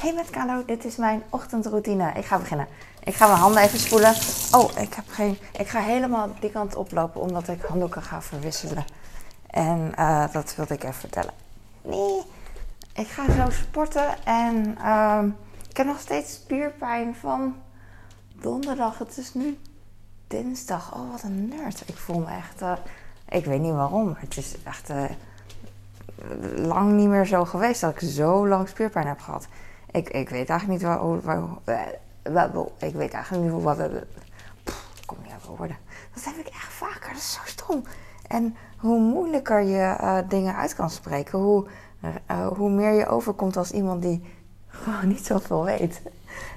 Hey met Kalo, dit is mijn ochtendroutine. Ik ga beginnen. Ik ga mijn handen even spoelen. Oh, ik heb geen. Ik ga helemaal die kant oplopen omdat ik handdoeken ga verwisselen. En eh, dat wilde ik even vertellen. Nee, ik ga zo sporten en ehm, ik heb nog steeds spierpijn van donderdag. Het is nu dinsdag. Oh, wat een nerd. Ik voel me echt. eh, ik weet niet waarom. Het is echt eh, lang niet meer zo geweest dat ik zo lang spierpijn heb gehad. Ik, ik weet eigenlijk niet waar. waar, ik weet eigenlijk niet. Wat, ik kom niet uit woorden. Dat heb ik echt vaker. Dat is zo stom. En hoe moeilijker je eh, dingen uit kan spreken, hoe, eh, hoe meer je overkomt als iemand die gewoon niet zoveel weet.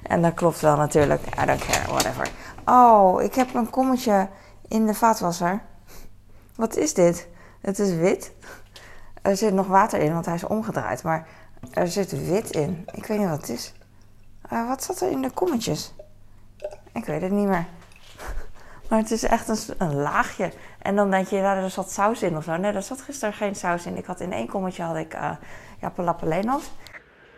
En dat klopt wel natuurlijk. I don't care, whatever. Oh, ik heb een kommetje in de vaatwasser. Wat is dit? Het is wit. Er zit nog water in, want hij is omgedraaid. Maar er zit wit in. Ik weet niet wat het is. Eh, wat zat er in de kommetjes? Ik weet het niet meer. Maar het is echt een, een laagje. En dan denk je, nou, er zat saus in of zo. Nee, er zat gisteren geen saus in. Ik had in één kommetje had ik uh, ja, palapalenos.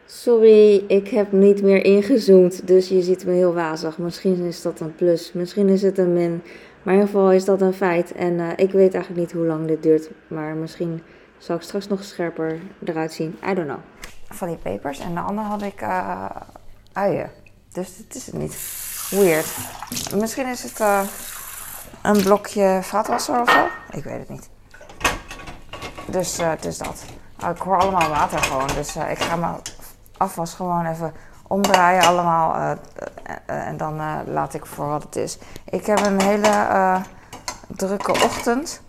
Sorry, ik heb niet meer ingezoomd, dus je ziet me heel wazig. Misschien is dat een plus, misschien is het een min. Maar in ieder geval is dat een feit. En eh, ik weet eigenlijk niet hoe lang dit duurt. Maar misschien zal ik straks nog scherper eruit zien. I don't know. Van die pepers. En de andere had ik uh, uien. Dus het is niet weird. Misschien is het uh, een blokje vaatwasser of zo. Ik weet het niet. Dus uh, het is dat. ik hoor allemaal water gewoon. Dus ik ga mijn afwas gewoon even omdraaien allemaal. En dan laat ik voor wat het is. Ik heb een hele drukke ochtend.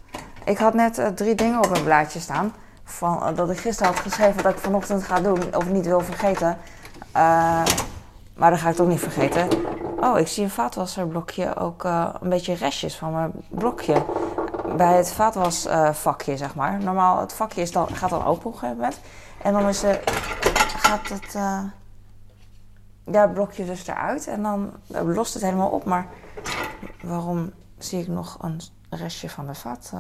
Ik had net drie dingen op een blaadje staan. Van, dat ik gisteren had geschreven dat ik vanochtend ga doen. Of niet wil vergeten. Uh, maar dat ga ik toch niet vergeten. Oh, ik zie een vaatwasserblokje ook uh, een beetje restjes van mijn blokje. Bij het vaatwasvakje, zeg maar. Normaal, het vakje is dan, gaat dan open op een gegeven moment. En dan is er, gaat het, ja, blokje dus eruit. En dan lost het helemaal op. Maar waarom zie ik nog een restje van de vat?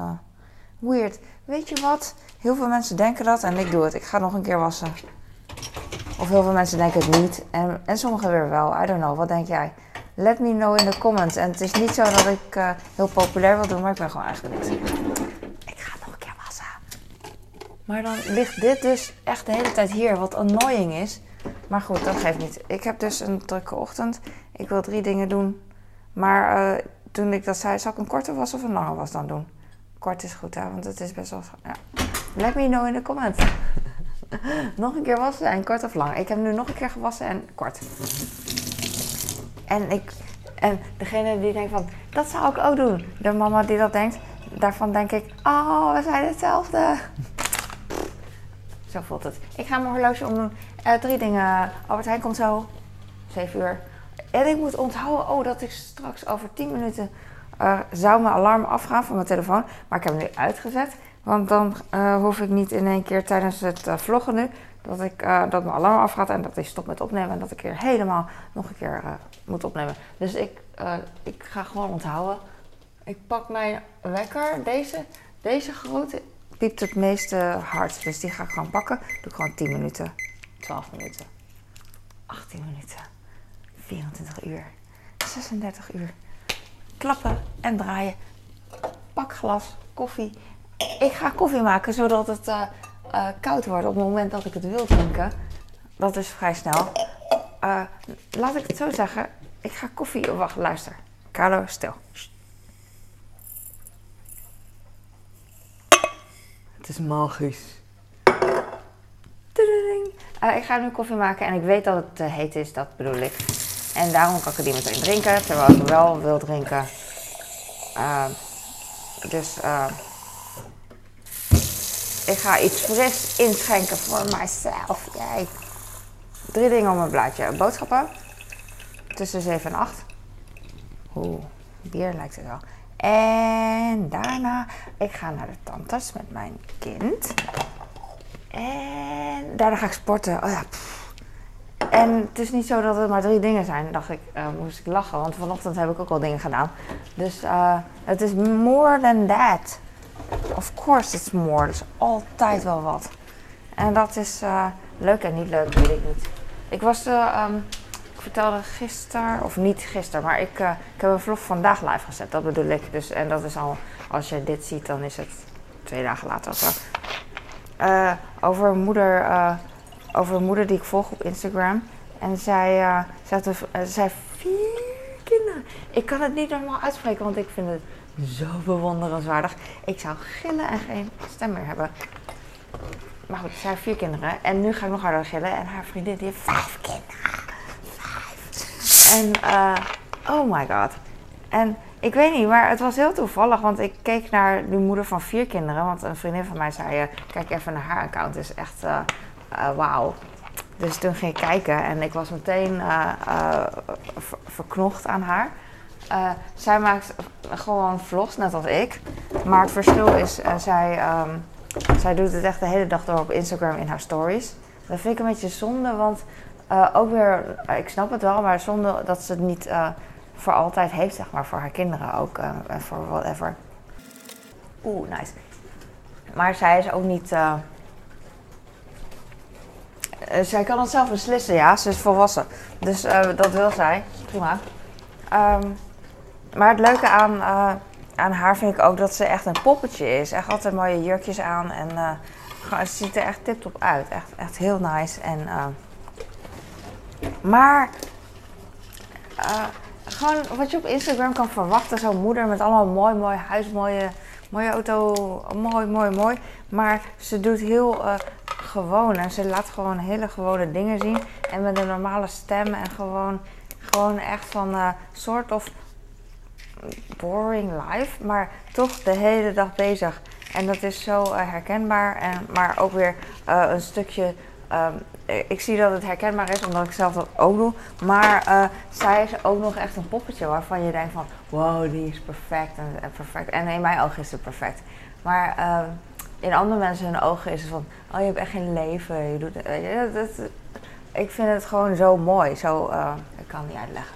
Weird. Weet je wat? Heel veel mensen denken dat en ik doe het. Ik ga nog een keer wassen. Of heel veel mensen denken het niet. En, en sommigen weer wel. I don't know. Wat denk jij? Let me know in de comments. En het is niet zo dat ik uh, heel populair wil doen, maar ik ben gewoon eigenlijk. Ik ga nog een keer wassen. Maar dan ligt dit dus echt de hele tijd hier, wat annoying is. Maar goed, dat geeft niet. Ik heb dus een drukke ochtend. Ik wil drie dingen doen. Maar uh, toen ik dat zei, zal ik een korte was of een lange was dan doen? Kort is goed, hè? Want het is best wel... Ja. Let me know in de comments. nog een keer wassen en kort of lang. Ik heb nu nog een keer gewassen en kort. En, ik, en degene die denkt van, dat zou ik ook doen. De mama die dat denkt, daarvan denk ik, oh, we zijn hetzelfde. Zo voelt het. Ik ga mijn horloge omdoen. Uh, drie dingen. Albert Heijn komt zo. 7 uur. En ik moet onthouden, oh, dat ik straks over 10 minuten uh, zou mijn alarm afgaan van mijn telefoon. Maar ik heb hem nu uitgezet. Want dan uh, hoef ik niet in één keer tijdens het uh, vloggen nu dat, ik, dat mijn alarm afgaat en dat ik stop met opnemen en dat ik er helemaal nog een keer moet opnemen. Dus ik, ik ga gewoon onthouden. Ik pak mijn wekker, deze, deze grote, piept het meeste hard. Dus die ga ik gewoon pakken. Doe ik gewoon 10 minuten, 12 minuten, 18 minuten, 24 uur, 36 uur. Klappen en draaien. Pak glas, koffie ik ga koffie maken zodat het uh, uh, koud wordt op het moment dat ik het wil drinken. Dat is vrij snel. Uh, laat ik het zo zeggen. Ik ga koffie. Oh, wacht, luister. Carlo, stil. Het is magisch. ik ga nu koffie maken en ik weet dat het heet is, dat bedoel ik. En daarom kan ik het niet meteen drinken, terwijl ik wel wil drinken. dus ik ga iets fris inschenken voor mijzelf. Jij. Drie dingen op mijn blaadje. Boodschappen. Tussen 7 en 8. Oeh, bier lijkt het wel. En daarna, ik ga naar de tandarts met mijn kind. En daarna ga ik sporten. Oh ja. En het is niet zo dat het maar drie dingen zijn. dacht ik, uh, moest ik lachen. Want vanochtend heb ik ook al dingen gedaan. Dus uh, het is more than that. Of course it's more. Is altijd wel wat. En dat is uh, leuk en niet leuk, weet ik niet. Ik was, um, ik vertelde gisteren, of niet gisteren, maar ik, ik heb een vlog vandaag live gezet. Dat bedoel ik. Dus, en dat is al, als je dit ziet, dan is het twee dagen later of zo. Over moeder, over een moeder die ik volg op Instagram. En zij, zij, had een, zij vier kinderen. Ik kan het niet normaal uitspreken, want ik vind het zo bewonderenswaardig. Ik zou gillen en geen stem meer hebben. Maar goed, zij heeft vier kinderen. En nu ga ik nog harder gillen. En haar vriendin die heeft vijf kinderen. Vijf. En, uh, oh my god. En ik weet niet, maar het was heel toevallig. Want ik keek naar die moeder van vier kinderen. Want een vriendin van mij zei, uh, kijk even naar haar account. Het is echt uh, wauw. Dus toen ging ik kijken. En ik was meteen ver verknocht aan haar. zij maakt gewoon vlogs, net als ik. Maar het verschil is, zij... Um, zij doet het echt de hele dag door op Instagram in haar stories. Dat vind ik een beetje zonde, want ook weer, ik snap het wel, maar zonde dat ze het niet voor altijd heeft, zeg maar, voor haar kinderen ook, en voor whatever. Oeh, nice. Maar zij is ook niet. Zij kan het zelf beslissen, ja, ze is volwassen. Dus dat wil zij, prima. Um, maar het leuke aan aan haar vind ik ook dat ze echt een poppetje is. Echt altijd mooie jurkjes aan en uh, ze ziet er echt tip-top uit. Echt, echt heel nice. En, maar gewoon wat je op Instagram kan verwachten, zo'n moeder met allemaal mooi, mooi huis, mooie, mooie auto, mooi, mooi, mooi. Maar ze doet heel gewoon en ze laat gewoon hele gewone dingen zien. En met een normale stem en gewoon, gewoon echt van soort of boring life, maar toch de hele dag bezig. En dat is zo uh, herkenbaar, en, maar ook weer uh, een stukje. Um, ik zie dat het herkenbaar is, omdat ik zelf dat ook doe. Maar uh, zij is ook nog echt een poppetje waarvan je denkt van... Wow, die is perfect en, en perfect. En in mijn ogen is het perfect. Maar ehm, in andere mensen hun ogen is het van... Oh, je hebt echt geen leven. Je doet, dat, dat, ik vind het gewoon zo mooi. Zo, ik kan het niet uitleggen.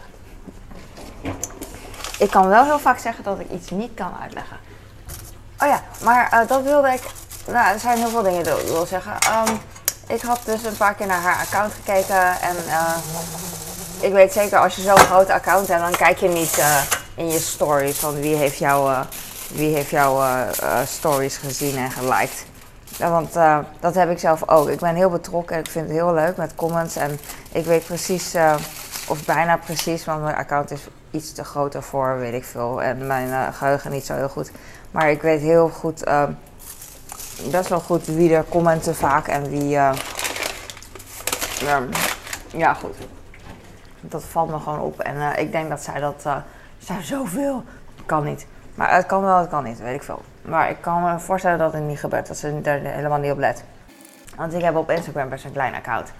Ik kan wel heel vaak zeggen dat ik iets niet kan uitleggen. Oh ja, maar uh, dat wilde ik. Nou, er zijn heel veel dingen die ik wil zeggen. Um, ik had dus een paar keer naar haar account gekeken. En uh, ik weet zeker, als je zo'n groot account hebt, dan kijk je niet in je stories van wie heeft jouw wie heeft jouw stories gezien en geliked. Ja, want dat heb ik zelf ook. Ik ben heel betrokken en ik vind het heel leuk met comments. En ik weet precies, of bijna precies, want mijn account is iets te groter voor, weet ik veel. En mijn geheugen niet zo heel goed. Maar ik weet heel goed, uh, best wel goed wie er commenten vaak en wie. Uh, ja, goed. Dat valt me gewoon op. En ik denk dat zij dat. zij zoveel. Kan niet. Maar het kan wel, het kan niet, weet ik veel. Maar ik kan me voorstellen dat het niet gebeurt, dat ze er helemaal niet op let. Want ik heb op Instagram best een klein account.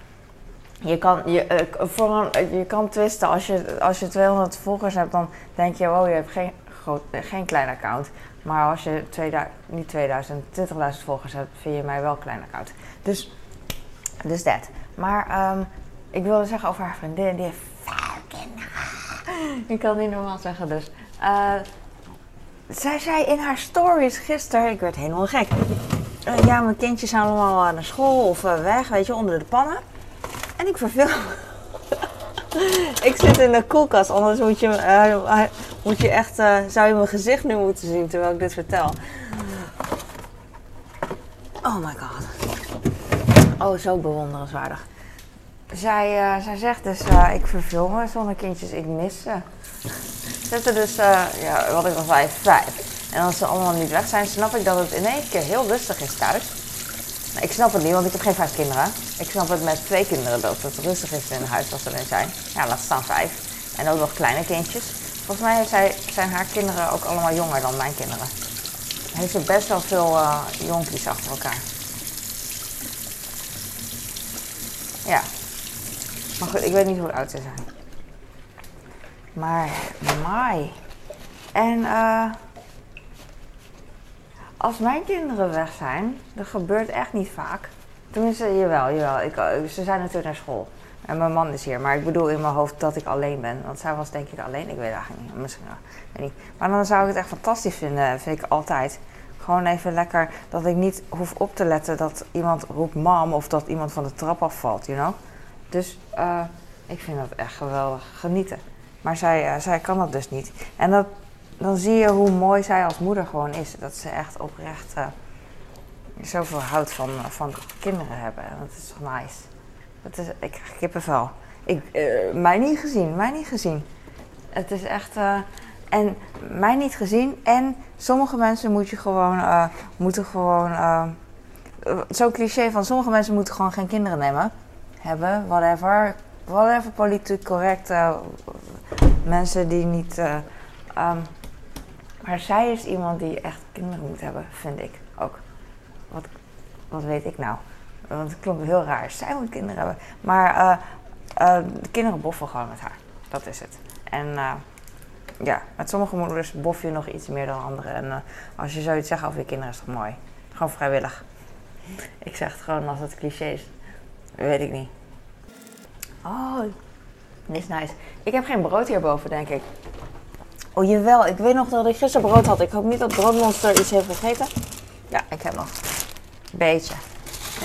Je kan, je, uh, voor een, je kan twisten. Als je, als je 200 volgers hebt, dan denk je, oh, je hebt geen, groot, geen klein account. Maar als je 2000, niet 2000, 20.000 volgers hebt, vind je mij wel een klein account. Dus, dus dat. Maar um, ik wilde zeggen over haar vriendin, die heeft ik kan niet normaal zeggen, dus. Uh, zij zei in haar stories gisteren, ik werd helemaal gek. Uh, ja, mijn kindjes zijn allemaal naar school of weg, weet je, onder de pannen. En ik verveel ik zit in de koelkast, anders moet je, moet je echt, zou je mijn gezicht nu moeten zien terwijl ik dit vertel. Oh my god. Oh, zo bewonderenswaardig. Zij, zij zegt dus, ik verveel me zonnekindjes, ik mis ze. Zitten dus, ja, wat ik al zei, vijf. En als ze allemaal niet weg zijn, snap ik dat het in één keer heel rustig is thuis. Ik snap het niet, want ik heb geen vijf kinderen. Ik snap het met twee kinderen dat het rustig is in huis als ze erin zijn. Ja, laat staan vijf. En ook nog kleine kindjes. Volgens mij zij, zijn haar kinderen ook allemaal jonger dan mijn kinderen. Heeft ze best wel veel uh, jonkies achter elkaar. Ja. Maar goed, ik weet niet hoe oud ze zijn. Maar, my. En. Uh, als mijn kinderen weg zijn, dat gebeurt echt niet vaak. Tenminste, jawel, jawel. Ik, eh, ze zijn natuurlijk naar school. En mijn man is hier. Maar ik bedoel in mijn hoofd dat ik alleen ben. Want zij was denk ik alleen. Ik weet eigenlijk niet. Misschien weet niet. Maar dan zou ik het echt fantastisch vinden. Vind ik altijd. Gewoon even lekker dat ik niet hoef op te letten dat iemand roept mam of dat iemand van de trap afvalt, you know? Dus uh, ik vind dat echt geweldig genieten. Maar zij, uh, zij kan dat dus niet. En dat, dan zie je hoe mooi zij als moeder gewoon is. Dat ze echt oprecht uh, zoveel houdt van, van kinderen hebben. En dat is toch nice. Dat is, ik krijg kippenvel. Ik, mij niet gezien, mij niet gezien. Het is echt... en mij niet gezien. En sommige mensen moet je gewoon, moeten gewoon zo'n cliché van sommige mensen moeten gewoon geen kinderen nemen. Hebben, whatever. Whatever politiek correct. Uh, mensen die niet. Uh, um, maar zij is iemand die echt kinderen moet hebben, vind ik ook. Wat, wat weet ik nou? Want het klonk heel raar. Zij moet kinderen hebben. Maar uh, de kinderen boffen gewoon met haar. Dat is het. En ja, met sommige moeders bof je nog iets meer dan anderen. En als je zoiets zegt over je kinderen is toch mooi. Gewoon vrijwillig. Ik zeg het gewoon als het cliché is. Weet ik niet. Oh, is nice. Ik heb geen brood hierboven, denk ik. Oh, jawel. Ik weet nog dat ik gisteren brood had. Ik hoop niet dat Broodmonster iets heeft gegeten. Ja, ik heb nog. Een beetje.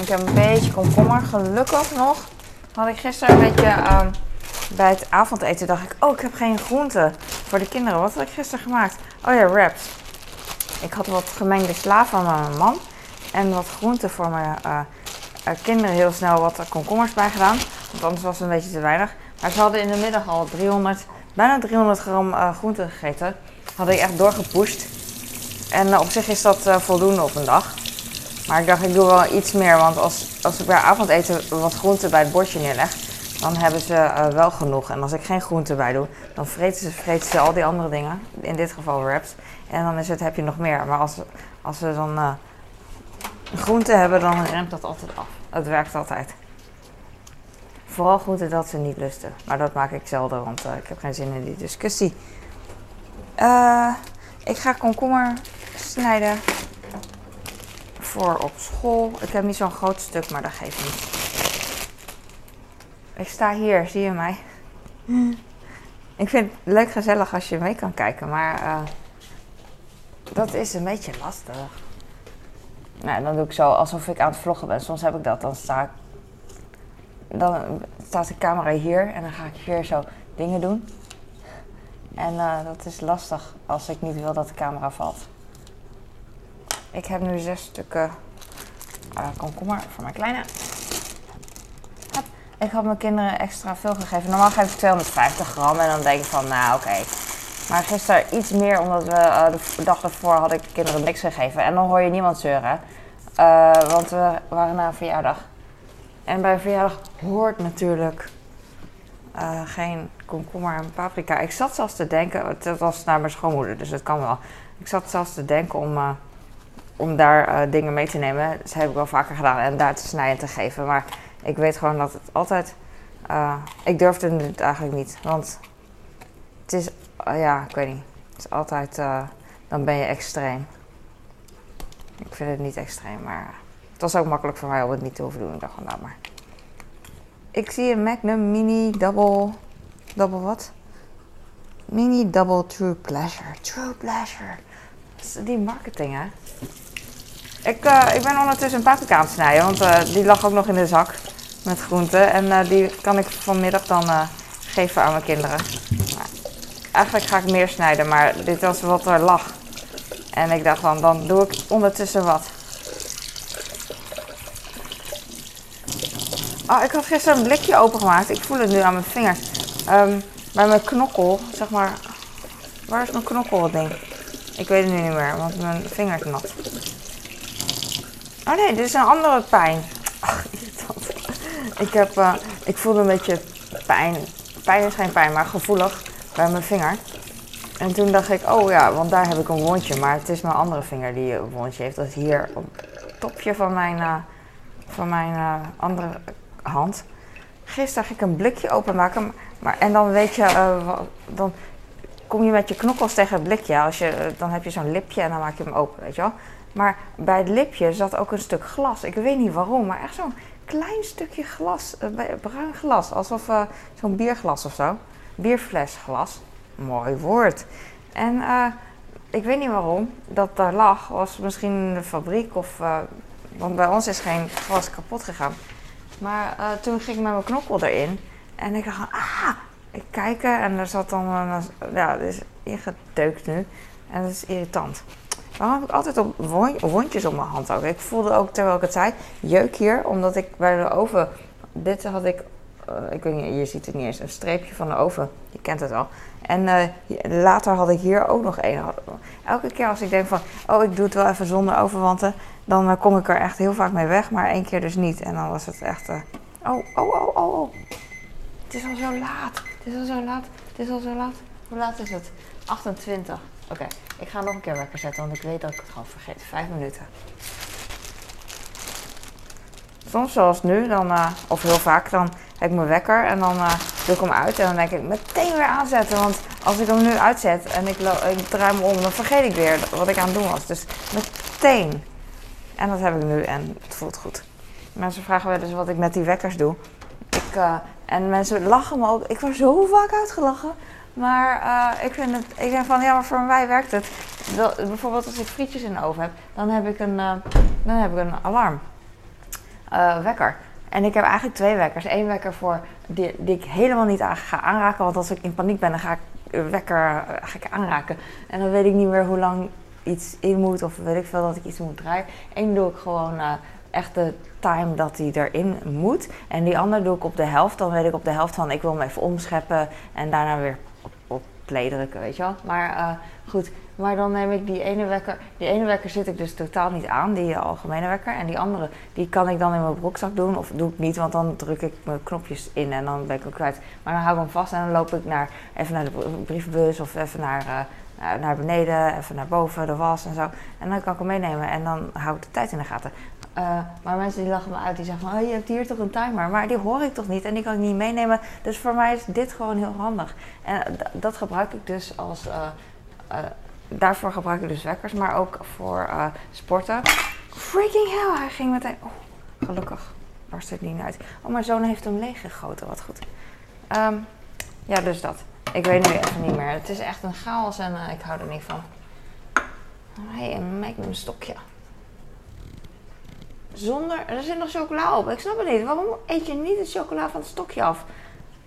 Ik heb een beetje komkommer. Gelukkig nog had ik gisteren een beetje... Uh, bij het avondeten dacht ik... Oh, ik heb geen groenten voor de kinderen. Wat had ik gisteren gemaakt? Oh ja, wraps. Ik had wat gemengde sla van mijn man. En wat groenten voor mijn uh, kinderen heel snel wat komkommers bij gedaan. Want anders was het een beetje te weinig. Maar ze hadden in de middag al 300, bijna 300 gram uh, groenten gegeten. Had ik echt doorgepusht. En op zich is dat voldoende op een dag. Maar ik dacht, ik doe wel iets meer. Want als, als ik bij avondeten wat groenten bij het bordje neerleg, dan hebben ze wel genoeg. En als ik geen groenten bij doe, dan vreten ze, vreten ze al die andere dingen. In dit geval wraps. En dan is het, heb je nog meer. Maar als, als ze dan groente hebben, dan remt dat altijd af. Het werkt altijd. Vooral groenten dat ze niet lusten. Maar dat maak ik zelden, want uh, ik heb geen zin in die discussie. Uh, ik ga komkommer snijden voor op school. Ik heb niet zo'n groot stuk, maar dat geeft niet. Ik sta hier, zie je mij? Ik vind het leuk gezellig als je mee kan kijken, maar uh, dat is een beetje lastig. Nou, dan doe ik zo alsof ik aan het vloggen ben. Soms heb ik dat. Dan sta ik. Dan staat de camera hier en dan ga ik hier zo dingen doen. En uh, dat is lastig als ik niet wil dat de camera valt. Ik heb nu zes stukken uh, komkommer voor mijn kleine. Ik had mijn kinderen extra veel gegeven. Normaal geef ik 250 gram en dan denk ik van, nou oké. Maar gisteren iets meer, omdat we uh, de dag ervoor had ik de kinderen niks gegeven. En dan hoor je niemand zeuren. Want we waren na een verjaardag. En bij een verjaardag hoort natuurlijk uh, geen komkommer en paprika. Ik zat zelfs te denken, het was naar mijn schoonmoeder, dus dat kan wel. Ik zat zelfs te denken om, uh, om daar dingen mee te nemen. Dat heb ik wel vaker gedaan en daar te snijden te geven. Maar ik weet gewoon dat het altijd. ik durfde het eigenlijk niet. Want het is, ja, ik weet niet. Het is altijd, dan ben je extreem. Ik vind het niet extreem, maar het was ook makkelijk voor mij om het niet te hoeven doen. Ik dacht nou maar. Ik zie een Magnum Mini Double... Double wat? Mini Double True Pleasure. True Pleasure. Die marketing, hè? Ik, uh, ik ben ondertussen een paprika aan het snijden, want uh, die lag ook nog in de zak met groenten. En uh, die kan ik vanmiddag dan geven aan mijn kinderen. Nou, eigenlijk ga ik meer snijden, maar dit was wat er lag. En ik dacht van, dan doe ik ondertussen wat. Oh, ik had gisteren een blikje opengemaakt. Ik voel het nu aan mijn vinger. Um, bij mijn knokkel, zeg maar. Waar is mijn knokkel ding? Ik weet het nu niet meer, want mijn vinger is nat. Oh nee, dit is een andere pijn. Ach, irritant. Ik, heb, uh, ik voelde een beetje pijn. Pijn is geen pijn, maar gevoelig bij mijn vinger. En toen dacht ik, oh ja, want daar heb ik een wondje. Maar het is mijn andere vinger die een wondje heeft. Dat is hier op het topje van mijn, uh, van mijn uh, andere hand. Gisteren dacht ik een blikje openmaken. Maar, en dan weet je, uh, dan kom je met je knokkels tegen het blikje. Als je, dan heb je zo'n lipje en dan maak je hem open, weet je wel. Maar bij het lipje zat ook een stuk glas. Ik weet niet waarom, maar echt zo'n klein stukje glas. bruin glas, alsof zo'n bierglas of zo. Bierflesglas. Mooi woord. En ik weet niet waarom dat daar lag. Was misschien de fabriek of. Want bij ons is geen glas kapot gegaan. Maar eh, toen ging ik met mijn knoppel erin. En ik dacht, ah, ik kijk en er zat dan een, ja, is ingedeukt nu. En dat is irritant. Waarom heb ik altijd op wondjes op mijn hand ook? Ik voelde ook, terwijl ik het zei, jeuk hier. Omdat ik bij de oven, dit had ik, uh, ik je ziet het niet eens, een streepje van de oven. Je kent het al. En uh, later had ik hier ook nog één. Elke keer als ik denk van, oh ik doe het wel even zonder overwanten. Dan uh, kom ik er echt heel vaak mee weg, maar één keer dus niet. En dan was het echt, oh, oh, oh, oh, oh. Het is al zo laat. Het is al zo laat. Het is al zo laat. Hoe laat is het? 28. Oké, ik ga nog een keer wekker zetten, want ik weet dat ik het gewoon vergeet. Vijf minuten. Soms zoals nu, dan, uh, of heel vaak, dan heb ik mijn wekker en dan uh, doe ik hem uit. En dan denk ik meteen weer aanzetten. Want als ik hem nu uitzet en ik, ik draai hem om, dan vergeet ik weer wat ik aan het doen was. Dus meteen. En dat heb ik nu en het voelt goed. Mensen vragen wel eens wat ik met die wekkers doe. Ik, uh, en mensen lachen me ook. Ik word zo vaak uitgelachen. Maar ik vind het, ik denk van ja, maar voor mij werkt het. bijvoorbeeld als ik frietjes in de oven heb, dan heb ik een, dan heb ik een alarm. Uh, wekker. En ik heb eigenlijk twee wekkers. Eén wekker voor die, die ik helemaal niet ga aanraken. Want als ik in paniek ben, dan ga ik wekker ga ik aanraken. En dan weet ik niet meer hoe lang iets in moet. Of weet ik veel dat ik iets moet draaien. Eén doe ik gewoon echt de time dat hij erin moet. En die andere doe ik op de helft. Dan weet ik op de helft van ik wil hem even omscheppen. En daarna weer play drukken, weet je wel. Maar goed, maar dan neem ik die ene wekker. Die ene wekker zit ik dus totaal niet aan, die algemene wekker. En die andere, die kan ik dan in mijn broekzak doen. Of doe ik niet, want dan druk ik mijn knopjes in en dan ben ik hem kwijt. Maar dan hou ik hem vast en dan loop ik naar, even naar de brievenbus of even naar, uh, naar beneden, even naar boven, de was en zo. En dan kan ik hem meenemen en dan hou ik de tijd in de gaten. Uh, maar mensen die lachen me uit, die zeggen van, oh, je hebt hier toch een timer. Maar die hoor ik toch niet en die kan ik niet meenemen. Dus voor mij is dit gewoon heel handig. En dat gebruik ik dus als, daarvoor gebruik ik dus wekkers, maar ook voor sporten. Freaking hell, hij ging meteen, oh, gelukkig barst het niet uit. Oh, mijn zoon heeft hem leeggegoten, wat goed. Um, ja, dus dat. Ik weet nu even niet meer. Het is echt een chaos en ik hou er niet van. Hé, een magnum stokje. Zonder, er zit nog chocola op. Ik snap het niet. Waarom eet je niet het chocola van het stokje af?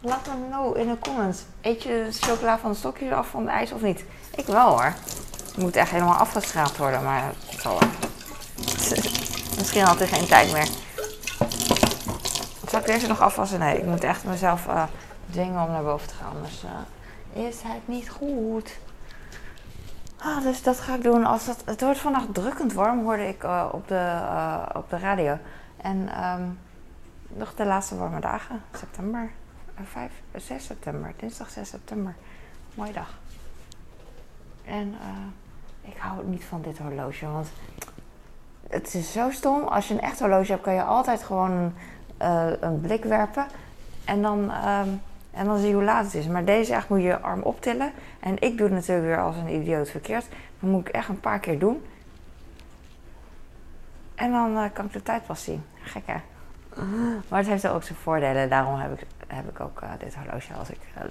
Laat me know in de comments. Eet je chocola van het stokje af van de ijs of niet? Ik wel hoor. Het moet echt helemaal afgeschraapt worden, maar het zal wel. Misschien had hij geen tijd meer. Zal ik deze nog afwassen? Nee, ik moet echt mezelf uh, dwingen om naar boven te gaan. Dus uh, is het niet goed? Ah, dus dat ga ik doen als het... Het wordt vandaag drukkend warm, hoorde ik uh, op, de, op de radio. En um, nog de laatste warme dagen. September. 5, 6 september. Dinsdag 6 september. Mooie dag. En uh, ik hou niet van dit horloge. Want het is zo stom. Als je een echt horloge hebt, kan je altijd gewoon een, een blik werpen. En dan... Um, en dan zie je hoe laat het is. Maar deze echt moet je je arm optillen. En ik doe het natuurlijk weer als een idioot verkeerd. Dan moet ik echt een paar keer doen. En dan kan ik de tijd pas zien. Gek hè? Maar het heeft ook zijn voordelen. Daarom heb ik, heb ik ook uh, dit horloge als ik uh.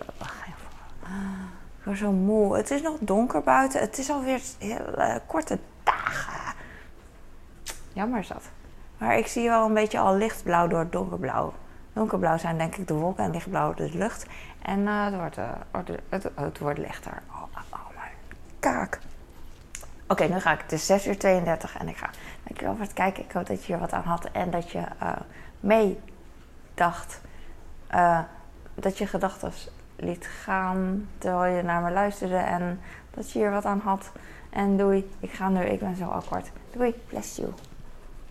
Ik word zo moe. Het is nog donker buiten. Het is alweer heel korte dagen. Jammer is dat. Maar ik zie wel een beetje al lichtblauw door donkerblauw. Donkerblauw zijn denk ik de wolken en lichtblauw de lucht. En het, wordt, het, het, wordt lichter. Oh, oh, oh mijn kaak. Oké, nu ga ik. Het is 6 uur 32 en ik ga. Dankjewel voor het kijken. Ik hoop dat je hier wat aan had en dat je meedacht. Dat je gedachten liet gaan terwijl je naar me luisterde en dat je hier wat aan had. En doei, ik ga nu, ik ben zo akkoord. Doei, bless you.